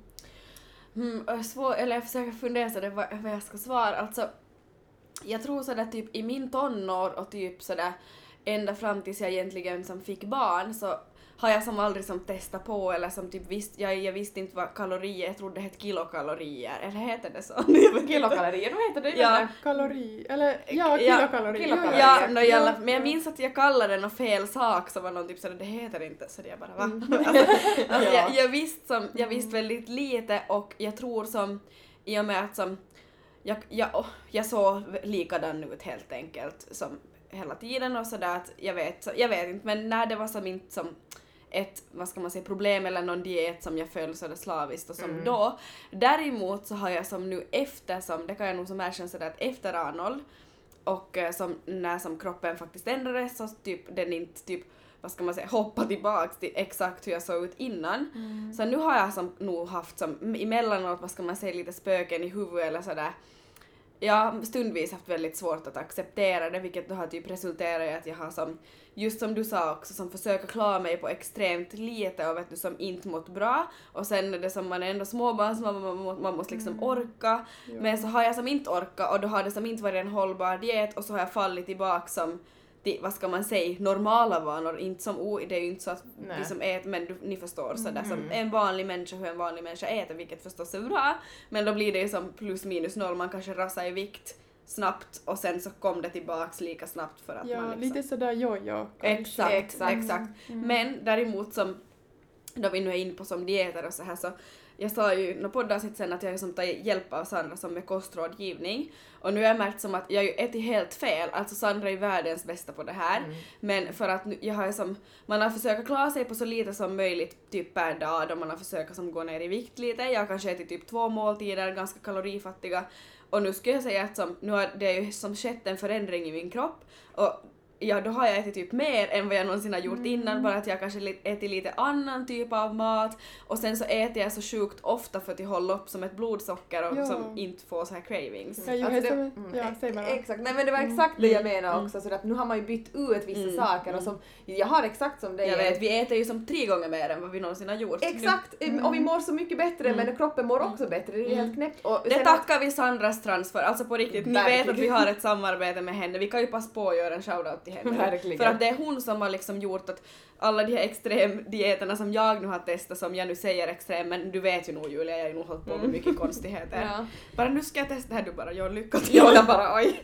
Mm. Mm, svår, eller jag försöker fundera så det vad, vad jag ska svara. Alltså, jag tror sådär typ i min tonår och typ sådär ända fram tills jag egentligen som fick barn så har jag som aldrig som testat på eller som typ visst, jag, jag visste inte vad kalorier, jag trodde det hette kilokalorier, eller heter det så? Kilokalorier, vad heter det? Ja. Kalori, eller ja, Ja, kilokalori. kilokalorier. Ja, no, ja, jalla, men jag ja. minns att jag kallade den någon fel sak så var någon typ sådär, det heter inte, så det jag bara va? Mm. alltså, alltså, Ja. jag, jag, visste som, jag visste väldigt lite och jag tror som, i och med att som, jag, jag, jag såg likadan ut helt enkelt som hela tiden och sådär att jag vet, jag vet inte men när det var som inte som ett, vad ska man säga, problem eller någon diet som jag följde sådär slaviskt och som Mm. då. Däremot så har jag som nu efter som, det kan jag nog som erkänna sådär att efter Arnold och eh, som när som kroppen faktiskt ändrades så typ den inte typ vad ska man säga, hoppa tillbaks till exakt hur jag såg ut innan. Så nu har jag som nog haft som emellanåt, vad ska man säga, lite spöken i huvudet eller sådär. Jag har stundvis haft väldigt svårt att acceptera det vilket då har typ resulterat i att jag har som, just som du sa också, som försöker klara mig på extremt lite och vet du som inte mått bra. Och sen är det som man är ändå småbarnsmamma, man, man måste liksom orka. Men så har jag som inte orkat och då har det som inte varit en hållbar diet och så har jag fallit tillbaka som till, vad ska man säga, normala vanor, inte som o, det är ju inte så att Nej. vi som äter, men du, ni förstår sådär som en vanlig människa hur en vanlig människa äter, vilket förstås är bra, men då blir det ju som plus minus noll, man kanske rasar i vikt snabbt och sen så kom det tillbaks lika snabbt för att Ja, man liksom... lite sådär jojo. kanske. Exakt, Exakt. exakt. Men däremot som, då vi nu är inne på som dieter och så här så, jag sa ju i något poddavsnitt sen att jag som tar hjälp av Sandra som med kostrådgivning. Och nu har jag märkt som att jag ju ätit helt fel, alltså Sandra är världens bästa på det här. Men för att nu, jag har som, man har försökt klara sig på så lite som möjligt typ per dag. Då man har försökt som gå ner i vikt lite, jag har kanske ätit typ två måltider, ganska kalorifattiga. Och nu skulle jag säga att som, nu har det ju som skett en förändring i min kropp. Och ja, då har jag ätit typ mer än vad jag någonsin har gjort innan, bara att jag kanske ätit lite annan typ av mat och sen så äter jag så sjukt ofta för att jag håller upp som ett blodsocker och Ja. som inte får så här cravings. Ja, ju Alltså det- mm, ja, säg bara. Exakt, nej men det var exakt det jag menade också, så att nu har man ju bytt ut vissa Mm, saker och som, jag har exakt som dig. Jag vet, vi äter ju som tre gånger mer än vad vi någonsin har gjort. Exakt, och vi mår så mycket bättre men kroppen mår också bättre, det är helt knäppt. Och Det tackar vi Sandras trans för, alltså på riktigt. Ni vet att vi har ett samarbete med henne, vi kan ju passa på att göra en shoutout till henne. Verkligen. För att det är hon som har liksom gjort att alla de här extremdieterna som jag nu har testat, som jag nu säger extrem, men du vet ju nog Julia, jag har ju nog hållit på med mycket konstigheter. Ja. Bara nu ska jag testa det här, du bara ja lycka till. Ja, jag bara oj.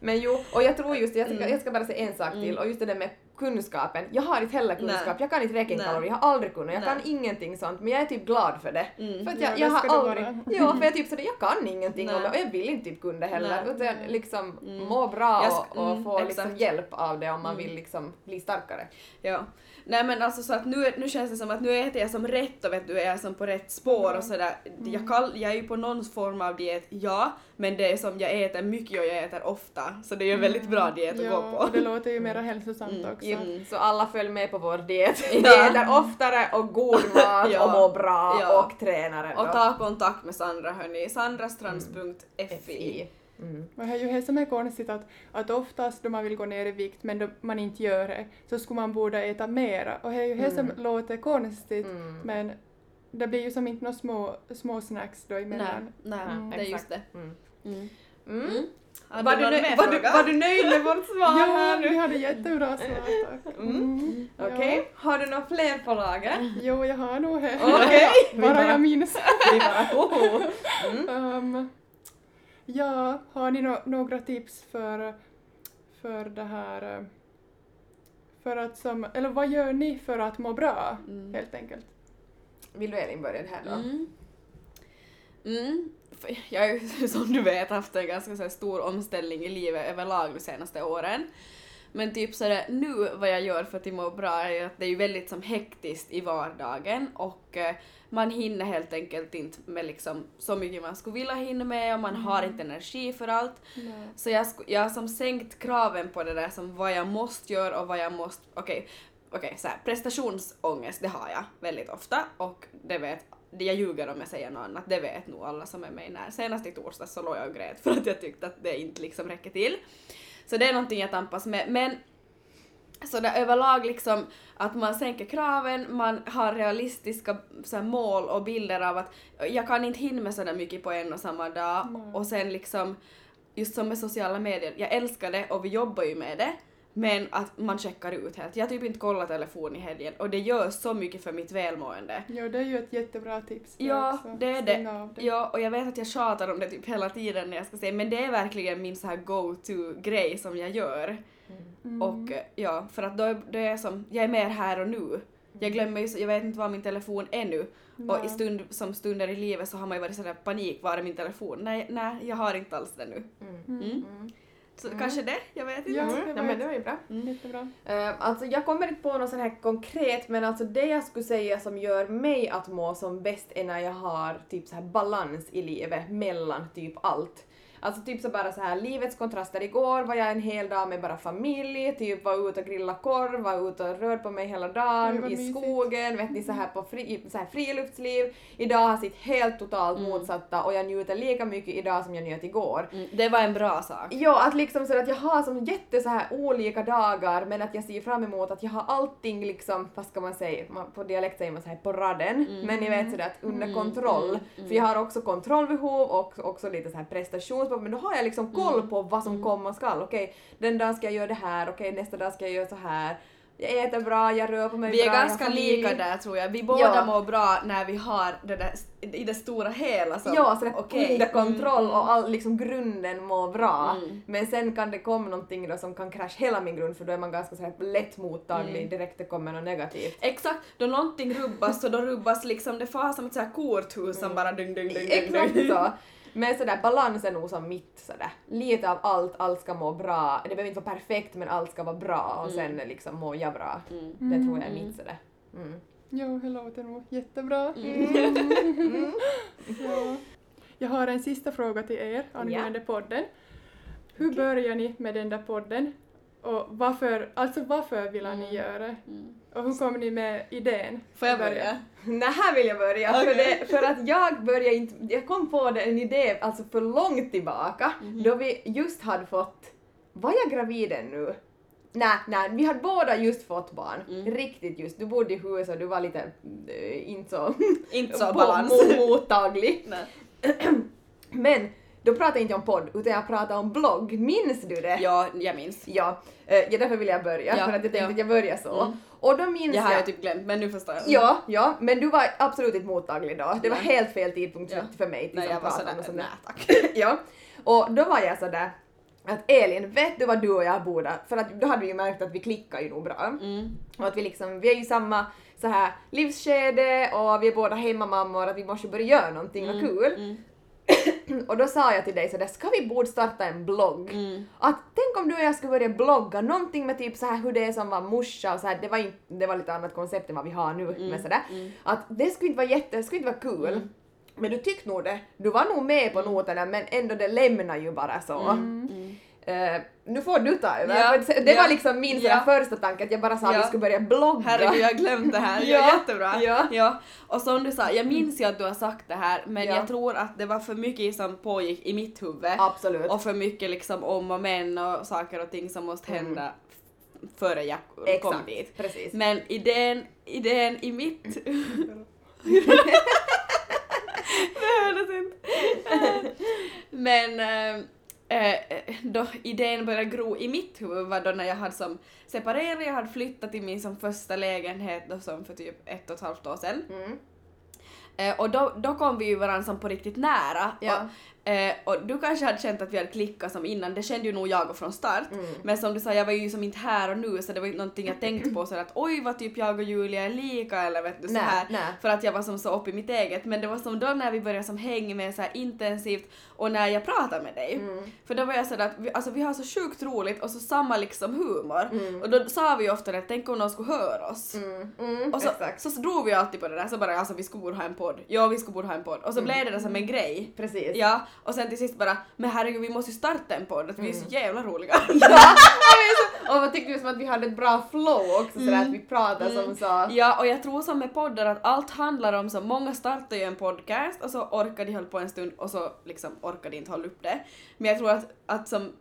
Men jo, och jag tror just jag ska, Mm. jag ska bara säga en sak till och just det där med kunskapen. Jag har inte heller kunskap, Nej. jag kan inte räkna kalorier, jag har aldrig kunnat, jag Nej. kan ingenting sånt men jag är typ glad för det. Mm. För att Ja, jag, det jag har aldrig, ja för jag typ sådär, jag kan ingenting om det och jag vill inte typ kunna det heller Nej. utan liksom Mm. må bra och, och mm, få liksom hjälp av det om man Mm. vill liksom bli starkare. Ja. Nej men alltså så att nu, nu känns det som att nu äter jag som rätt och vet du, jag är som på rätt spår och sådär. Jag, kall, jag är ju på någon form av diet, ja, men det är som jag äter mycket och jag äter ofta. Så det är ju en väldigt bra diet att Ja, gå på. och det låter ju mera hälsosamt Mm, också. mm. Så alla följ med på vår diet. Vi Ja. äter oftare och god mat Ja. och mår bra Ja. och tränar ändå. Och ta kontakt med Sandra hörni, sandrastrans.fi. Mm. Och det är ju det som är konstigt att, att oftast då man vill gå ner i vikt men då man inte gör det så skulle man borde äta mera och det är ju det som låter konstigt Mm. men det blir ju som inte några små, små snacks då Nej, emellan. nej, Mm. det är just det. Mm. Mm. Mm. Mm. Har Var, du mer var, du, var du nöjd med vårt svar här Ja, vi nu? hade jättebra svar tack. Mm. Ja. Okej, har du några fler på lager? Jo, jag har nog det. Okej. Vi Bara jag minns. Vi bara. Um, ja, har ni nå- några tips för, för det här eh, för att som, eller vad gör ni för att må bra Mm. helt enkelt? Vill du Elin börja här då? Mm. Mm. Jag har ju som du vet haft en ganska så stor omställning i livet överlag de senaste åren. Men typ sådär nu vad jag gör för att må bra är ju att det är ju väldigt som hektiskt i vardagen och eh, man hinner helt enkelt inte med liksom så mycket man skulle vilja hinna med och man har inte energi för allt. Nej. Så jag, jag har som sänkt kraven på det där som vad jag måste göra och vad jag måste, okej, okej så här, prestationsångest det har jag väldigt ofta och det vet jag ljuger om jag säger något annat, det vet nog alla som är med när. Senast i torsdags så låg jag och grät för att jag tyckte att det inte liksom räcker till. Så det är någonting jag tampas med. Men så där överlag liksom att man sänker kraven, man har realistiska så här, mål och bilder av att jag kan inte hinna med sådär mycket på en och samma dag. Och sen liksom just som med sociala medier, jag älskar det och vi jobbar ju med det men att man checkar ut helt. Jag typ inte kollar telefon i helgen och det gör så mycket för mitt välmående. Ja, det är ju ett jättebra tips. Ja, också. det är det. Ja, och jag vet att jag tjatar om det typ hela tiden när jag ska säga men det är verkligen min så här go-to-grej som jag gör. Mm. Och eh, ja, för att då är det är som, jag är mer här och nu. Jag glömmer ju, jag vet inte var min telefon är nu. Och i Nej. stund, som stunder i livet så har man ju varit sådär panik, var är min telefon? Nej, nej, jag har inte alls det nu. Mm. Så kanske det, jag vet inte. Ja, Mm. det Ja, men det var ju bra. jättebra. Eh, alltså jag kommer inte på något sånt här konkret men alltså det jag skulle säga som gör mig att må som bäst är när jag har typ så här balans i livet mellan typ allt. Alltså typ så bara så här livets kontraster. Igår var jag en hel dag med bara familj, typ var ute och grilla korv, var ute och rörde på mig hela dagen i mysigt. skogen, vet ni så här på fri, så här friluftsliv. Idag har sitt helt totalt Mm. motsatta och jag njuter lika mycket idag som jag njöt igår. Mm, det var en bra sak. Ja, att liksom så att jag har som jätte så här olika dagar men att jag ser fram emot att jag har allting liksom, vad ska man säga, på dialekt säger man så här på raden, men ni vet sådär att under kontroll. För jag har också kontrollbehov och också lite så här prestationsbehov men då har jag liksom koll på vad som komma skall. Okej, den dagen ska jag göra det här, okej nästa dag ska jag göra så här. Jag äter bra, jag rör på mig Vi är bra, jag har ganska lika där tror jag. Vi båda Ja. mår bra när vi har det där i det stora hela som Ja, sådär okej. under kontroll Mm, och all, liksom grunden mår bra. Mm. Men sen kan det komma någonting då som kan krascha hela min grund för då är man ganska såhär lätt mottaglig Mm. direkt det kommer något negativt. Exakt, då någonting rubbas så då rubbas liksom, det far som ett så här korthus som bara dung dung dung. Exakt dung. så. Men sådär balans är nog som mitt sådär. Lite av allt, allt ska må bra. Det behöver inte vara perfekt men allt ska vara bra och sen liksom mår jag bra. Mm. Det tror jag är mitt sådär. Mm. Jo, det låter nog jättebra. Mm. Ja. Jag har en sista fråga till er angående podden. Hur börjar ni med den där podden? Och varför, alltså varför vill ni göra det? Och hur kom ni med idén? Mm. Får jag börja? Nej, här vill jag börja. För, Okej. det, för att jag började inte, jag kom på det, en idé alltså för långt tillbaka Mhm. då vi just hade fått, var jag gravid ännu? Nej, nej, vi hade båda just fått barn. Mm. Riktigt just. Du bodde i huset och du var lite äh, inte så, Inte så balans. mo- mottaglig. Men då pratade jag inte om podd utan jag pratade om blogg. Minns du det? Ja, jag minns. Ja, eh, ja därför vill jag börja Ja, för att jag tänkte ja. att jag börjar så. Mm. Och då minns Jag har jag... ju typ glömt men nu förstår jag. Ja, ja, men du var absolut inte mottaglig då. Det var Nej. helt fel tidpunkt Ja. för mig till Nej, jag var sådär, och nej sånt tack. ja. Och då var jag sådär att Elin, vet du vad du och jag borde... För att då hade vi ju märkt att vi klickar ju nog bra. Mm. Och att vi liksom, vi är ju samma så här livsskede och vi är båda hemmamammor, att vi måste börja göra någonting och kul. Mm. Och då sa jag till dig sådär, ska vi borde starta en blogg? Mm. Att tänk om du och jag skulle börja blogga, någonting med typ så här hur det är som var morsa och så här, det var, inte, det var lite annat koncept än vad vi har nu Mm. men sådär. Att det skulle inte vara jätte, det skulle inte vara kul. Men du tyckte nog det, du var nog med på noterna men ändå det lämnar ju bara så. Eh, nu får du ta över. Ja, det ja, var liksom min ja. första tanke att jag bara sa att Ja. vi skulle börja blogga. Herregud, jag glömt det här. Ja. Jättebra. ja. Ja. Och som du sa, jag minns ju att du har sagt det här men Ja. jag tror att det var för mycket som pågick i mitt huvud. Absolut. Och för mycket liksom om och men och saker och ting som måste hända f- före jag kom Exakt, dit. precis. Men idén, idén i mitt... det hördes inte. Men eh, eh, då idén började gro i mitt huvud var då när jag hade som separerat, jag hade flyttat till min som första lägenhet då som för typ ett och ett halvt år sedan. Mm. Eh, och då, då kom vi ju varandra som på riktigt nära. Ja. Och Eh, och du kanske hade känt att vi hade klickat som innan, det kände ju nog jag från start. Men som du sa, jag var ju som inte här och nu så det var inte någonting jag tänkte på så att oj vad typ jag och Julia är lika eller vet du så här. nej. För att jag var som så uppe i mitt eget. Men det var som då när vi började som hänga med så intensivt och när jag pratade med dig. Mm. För då var jag sådär att vi, alltså, vi har så sjukt roligt och så samma liksom humor. Mm. Och då sa vi ju ofta att tänk om någon skulle höra oss. Mm, Och så, så, så drog vi alltid på det där, så bara alltså vi skulle borde ha en podd. Ja, vi skulle borde ha en podd. Och så blev det där som en grej. Precis. Ja, och sen till sist bara, men herregud vi måste ju starta en podd, att vi är så jävla roliga. Och vad tyckte du som att vi hade ett bra flow också sådär att vi pratade som så... Ja, och jag tror som med poddar att allt handlar om så många startar ju en podcast och så orkar de hålla på en stund och så liksom orkar de inte hålla upp det. Men jag tror att, att som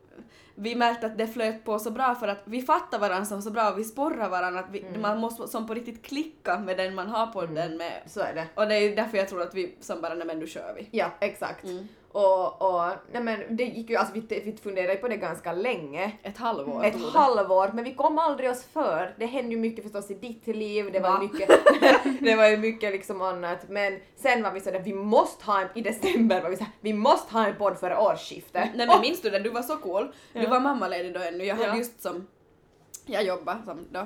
vi märkte att det flöt på så bra för att vi fattar varandra så bra och vi sporrar varandra att vi, man måste som på riktigt klicka med den man har podden med. Så är det. Och det är därför jag tror att vi som bara, nej men nu kör vi. Ja, exakt. Mm. Och, och nej men det gick ju, alltså vi, vi funderade på det ganska länge. Ett halvår Ett halvår, men vi kom aldrig oss för. Det hände ju mycket förstås i ditt liv, det var Va? ju mycket, det var ju mycket liksom annat. Men sen var vi sådär, vi måste ha en, i december var vi såhär, vi måste ha en podd före årsskiftet. Nej men minns du det? Du var så cool. Du Ja. var mammaledig då ännu. Jag hade Ja. just som... Jag jobbade som då.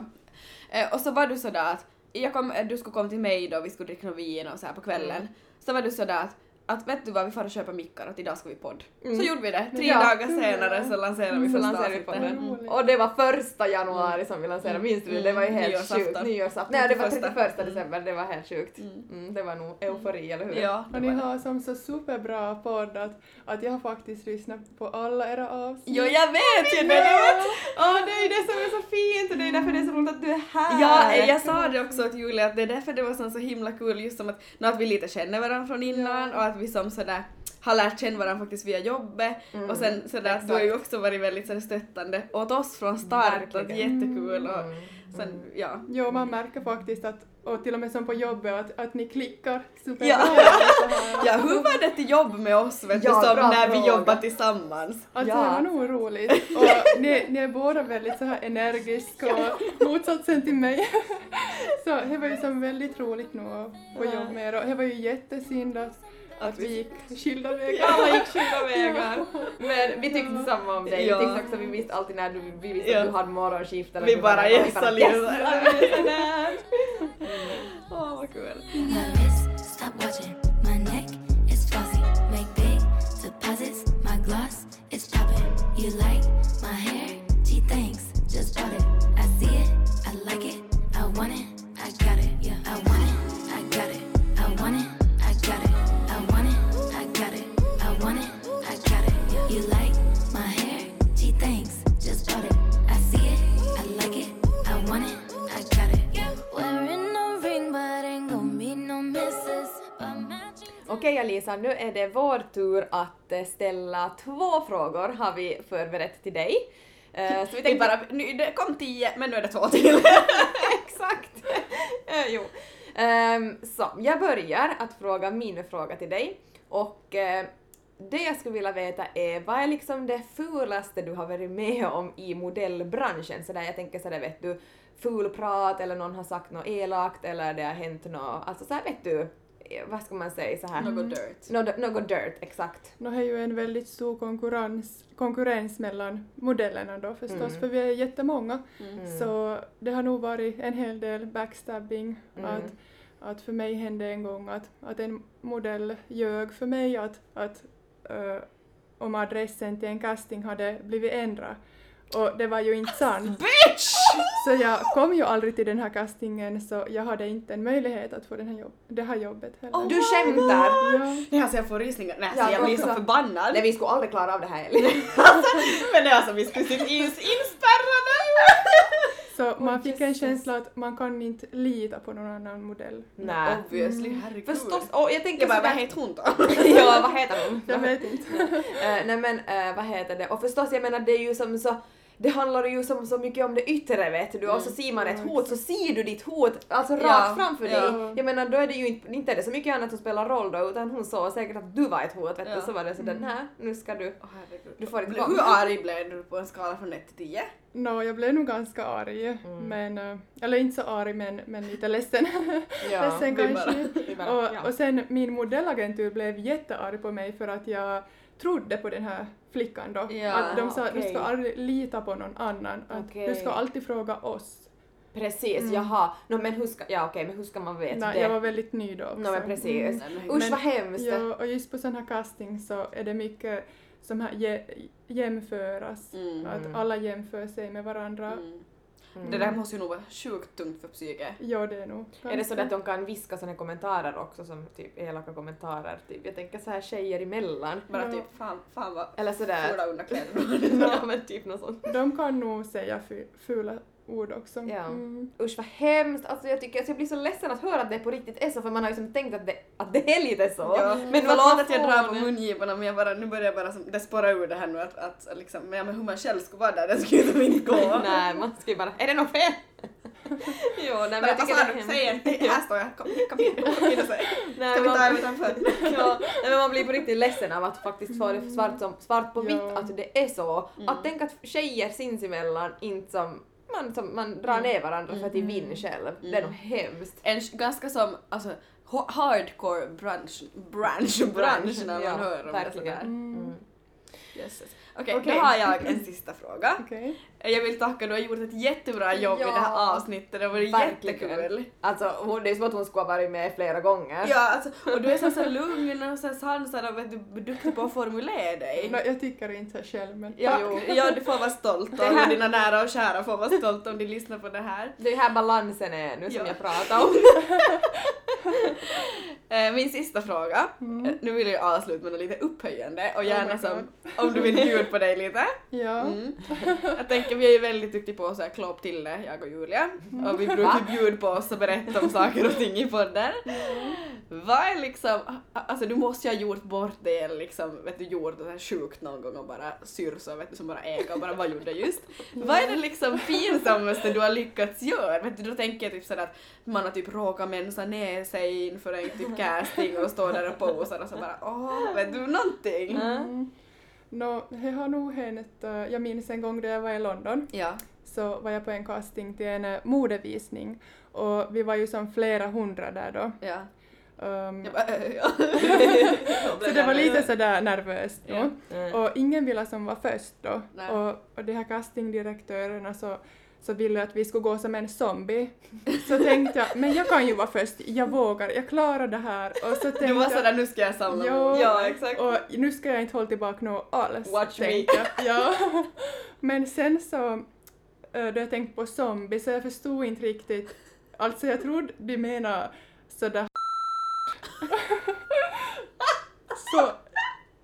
Eh, och så var du sådär att jag kom, du skulle komma till mig då, vi skulle dricka vin och så här på kvällen. Mm. Så var du sådär att, att vet du vad, vi får och köpa mickar att idag ska vi podd. Så gjorde vi det. Tre Mm. Ja. dagar senare så lanserade vi Så första lanserade vi avsnittet. podden. Mm. Roligt. Och det var första januari som vi lanserade, minns du det? Det var ju helt Nyårsafton. sjukt. Nyårsafton. Nej, det var 31. 31 december, det var helt sjukt. Mm, det var nog eufori, eller hur? Ja, Och ni har som så superbra podd att, att jag har faktiskt lyssnat på alla era avsnitt. Jo jag vet ju det! Åh, det är ju det som är så fint och det är därför det är så roligt att du är här. Ja, jag sa det också till Julia att det är därför det var så, så himla kul just som att, att vi lite känner varandra från innan och att vi som sådär har lärt känna varandra faktiskt via jobbet och sen sådär att du har ju också varit väldigt sådär stöttande åt oss från start, Verkligen. jättekul och sen ja. Jo, man märker faktiskt att, och till och med som på jobbet, att, att ni klickar superbra. Ja. Ja, hur var det till jobb med oss vet Ja, du, som när vi fråga. jobbar tillsammans? Alltså Ja. det var nog roligt. Och ni, ni är båda väldigt så här energiska och motsatsen till mig. Så det var ju som väldigt roligt nu att få jobba med er och det var ju jättesynd att, att vi gick skilda vägar. Alla gick skilda vägar. Men vi tyckte samma om dig. Ja. Vi tyckte också, vi visste alltid när du, vi visste att du hade morgonskift. eller Vi bara lite. "Yes, Okej Alisa, nu är det vår tur att eh, ställa två frågor har vi förberett till dig. Eh, Så vi tänkte bara, nu, det kom tio men nu är det två till. Exakt! Eh, jo. Ehm, så, jag börjar att fråga min fråga till dig. Och det jag skulle vilja veta är, vad är liksom det fulaste du har varit med om i modellbranschen? Så där jag tänker sådär vet du, fulprat eller någon har sagt något elakt eller det har hänt något, alltså så här vet du, vad ska man säga så här? Något dirt. Något, något dirt, exakt. Det är ju en väldigt stor konkurrens, konkurrens mellan modellerna då förstås, Mm. för vi är jättemånga. Mm. Så det har nog varit en hel del backstabbing. Mm. Att, att för mig hände en gång att, att en modell ljög för mig att, att eh, om adressen till en casting hade blivit ändrad. Och det var ju inte sant. Bitch! Så jag kom ju aldrig till den här castingen så jag hade inte en möjlighet att få den här jobb, det här jobbet heller. Du skämtar! Ja. Nej alltså jag får rysningar, nej Ja, alltså jag blir så förbannad. Nej vi skulle aldrig klara av det här Elin. Men det är alltså vi skulle sitta ins inspärrade! Så man fick en känsla att man kan inte lita på någon annan modell. Nej. Obviously, herregud. Förstås, och jag tänker Jag bara, vad heter hon då? ja, vad heter hon? Jag vet inte. Eh, nej men eh, vad heter det? Och förstås, jag menar det är ju som så det handlar ju som så mycket om det yttre vet du och så ser man ett hot så ser du ditt hot alltså rakt Ja, framför ja. dig. Jag menar då är det ju inte, inte är det så mycket annat som spelar roll då utan hon såg säkert att du var ett hot vet du Ja. så var det sådär nej nu ska du herregud. Du får inte. Hur arg blev du på en skala från 1 till 10? Nå, jag blev nog ganska arg, men, eh, eller inte så arg men, men lite ledsen. Ja, ledsen kanske. bara- bara, och, ja. och sen min modellagentur blev jättearg på mig för att jag trodde på den här flickan då. Ja, att de sa att du ska aldrig lita på någon annan, att du ska alltid fråga oss. Precis, jaha. No, men hur ska, ja okej, men hur ska man veta Nej, det? jag var väldigt ny då också. No, men precis. Mm. Usch Men- vad hemskt. Ja, och just på sån här casting så är det mycket som här jä- jämföras. Mm. Att alla jämför sig med varandra. Mm. Mm. Det där måste ju nog vara sjukt tungt för psyket. Ja, det är nog Är det så att de kan viska såna kommentarer också som typ elaka kommentarer? Typ. Jag tänker så här tjejer emellan. Bara Ja. typ fan, fan vad Eller sådär. fula underkläder ja men typ något sånt. De kan nog säga fu- fula ord också. Ja. Mm. Usch vad hemskt, alltså jag tycker att jag blir så ledsen att höra att det på riktigt är så för man har ju liksom tänkt att det, att det är lite så. Ja, men vad förlåt man att jag drar på mungiporna men jag bara, nu börjar jag bara som, det spårar ur det här nu att, att liksom, men, ja, men hur man själv skulle vara där, det skulle ju inte gå. Nej, man ska ju bara, är det något fel? jo, nej men jag tycker sa det är? Säg hemskt. Här står jag, kom, kom hit, kom hit och säg. Nej, Ska vi man- ta utanför? ja, nej, men man blir på riktigt ledsen av att faktiskt få det svart, som, svart på vitt Ja. att det är så. Att tänka att tjejer sinsemellan inte som man, som, man drar ner varandra för att de vinner själv. Det är nog hemskt. En ganska som, alltså, hardcore bransch, bransch, bransch när man Ja, hör om det sådär. Mm. Jösses. Okej, Okej. då har jag en sista fråga. Okej. Jag vill tacka, du har gjort ett jättebra jobb i Ja. det här avsnittet, det har Verkligen. jättekul. Alltså det är som att hon skulle ha varit med flera gånger. Ja, alltså, och du är så, så lugn och så sansad och vet du, duktig på att formulera dig. Nå, jag tycker inte så själv men Ja, tack. ja, du får vara stolt och här- dina nära och kära får vara stolt om de lyssnar på det här. Det är här balansen är nu som Ja. jag pratar om. Eh, Min sista fråga, Mm. eh, nu vill jag avsluta med något lite upphöjande och gärna my som, om du vill bjuda på dig lite. Ja. Mm. Jag tänker vi är ju väldigt duktiga på att så här klå upp till det, jag och Julia. Och vi brukar bjuda på oss och berätta om saker och ting i podden. Vad är liksom, alltså du måste ju ha gjort bort det eller liksom, vet du, gjort det här sjukt någon gång och bara syr så vet du som bara äga och bara vad gjorde just? Vad är det liksom pinsammaste du har lyckats göra? Vet du, då tänker jag typ sådär att man har typ råkat mensa ner sig inför en typ casting och står där och posar och så bara åh, vet du någonting? Mm. Nå, det har nog hänt, jag minns en gång då jag var i London Ja. så var jag på en casting till en eh, modevisning och vi var ju som flera hundra där då. Ja. Um, bara, äh, ja. så det var lite sådär nervöst då. Mm. Och ingen ville som var först då. Nej. Och, och de här castingdirektörerna så, så ville att vi skulle gå som en zombie. Så tänkte jag, men jag kan ju vara först, jag vågar, jag klarar det här. Och så tänkte Du var jag, sådär nu ska jag samla Jo, mod. Ja, exakt. och nu ska jag inte hålla tillbaka något alls. Watch me. jag. Ja. Men sen så, eh, då jag tänkte på zombie så jag förstod inte riktigt, alltså jag trodde de menade sådär Så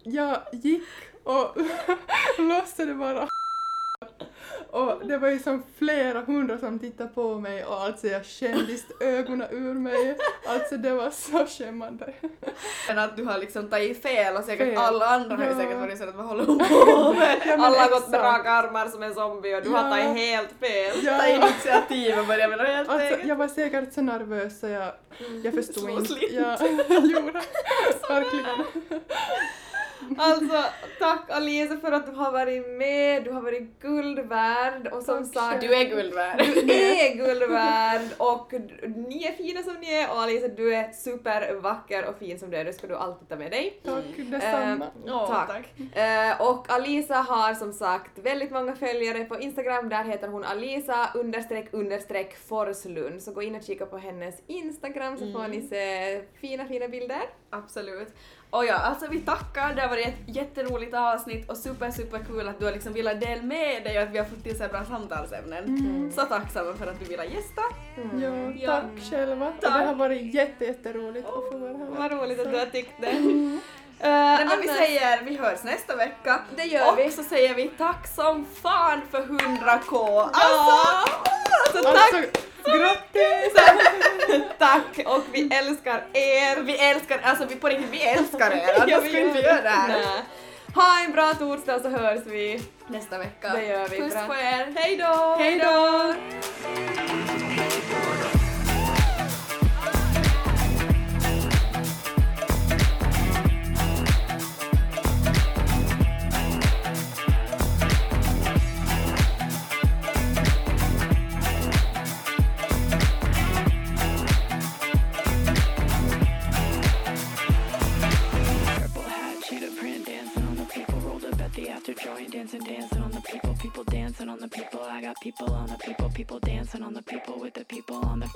jag gick och låtsade vara och det var ju som flera hundra som tittade på mig och alltså jag kändes ögonen ur mig. Alltså det var så skämmande. Men att du har liksom tagit fel och säkert Fel. alla andra har ju säkert varit sådär att vad håller på med? Ja, Alla har gått med raka armar som en zombie och du Ja. har tagit helt fel. Ja. Ta initiativ och börja med något helt Alltså, eget. jag var säkert så nervös så jag, jag förstod Slå inte. jag gjorde verkligen. Alltså tack Alice för att du har varit med, du har varit guld värd och som Tack sagt Du är guld värd. Du är guld värd och ni är fina som ni är och Alice du är supervacker och fin som du är, det ska du alltid ta med dig. Tack detsamma. Åh, tack. tack. Eh, och Alisa har som sagt väldigt många följare på Instagram, där heter hon Alisa understreck understreck Forslund, så gå in och kika på hennes Instagram så får ni se fina fina bilder. Absolut. Och ja, alltså vi tackar, det har varit ett jätteroligt avsnitt och super super kul att du har liksom velat dela med dig och att vi har fått till så här bra samtalsämnen. Så tacksamma för att du ville gästa. Ja, Ja. tack själva. Tack. det har varit jätte, jätteroligt att få vara här. Vad roligt att du har tyckt det. Nej, Uh, men vi säger, vi hörs nästa vecka. Det gör och vi. så säger vi tack som fan för 100k. Alltså! Så tack, Alltså, grattis! tack och vi älskar er. Vi älskar, alltså vi på riktigt, vi älskar er. Annars Ja, skulle inte göra det här. Nej. Ha en bra torsdag så hörs vi. Nästa vecka. Det gör vi. Puss bra. på er. Hej då! Hej då! dancing, dancing on the people, people dancing on the people. I got people on the people, people dancing on the people with the people on the.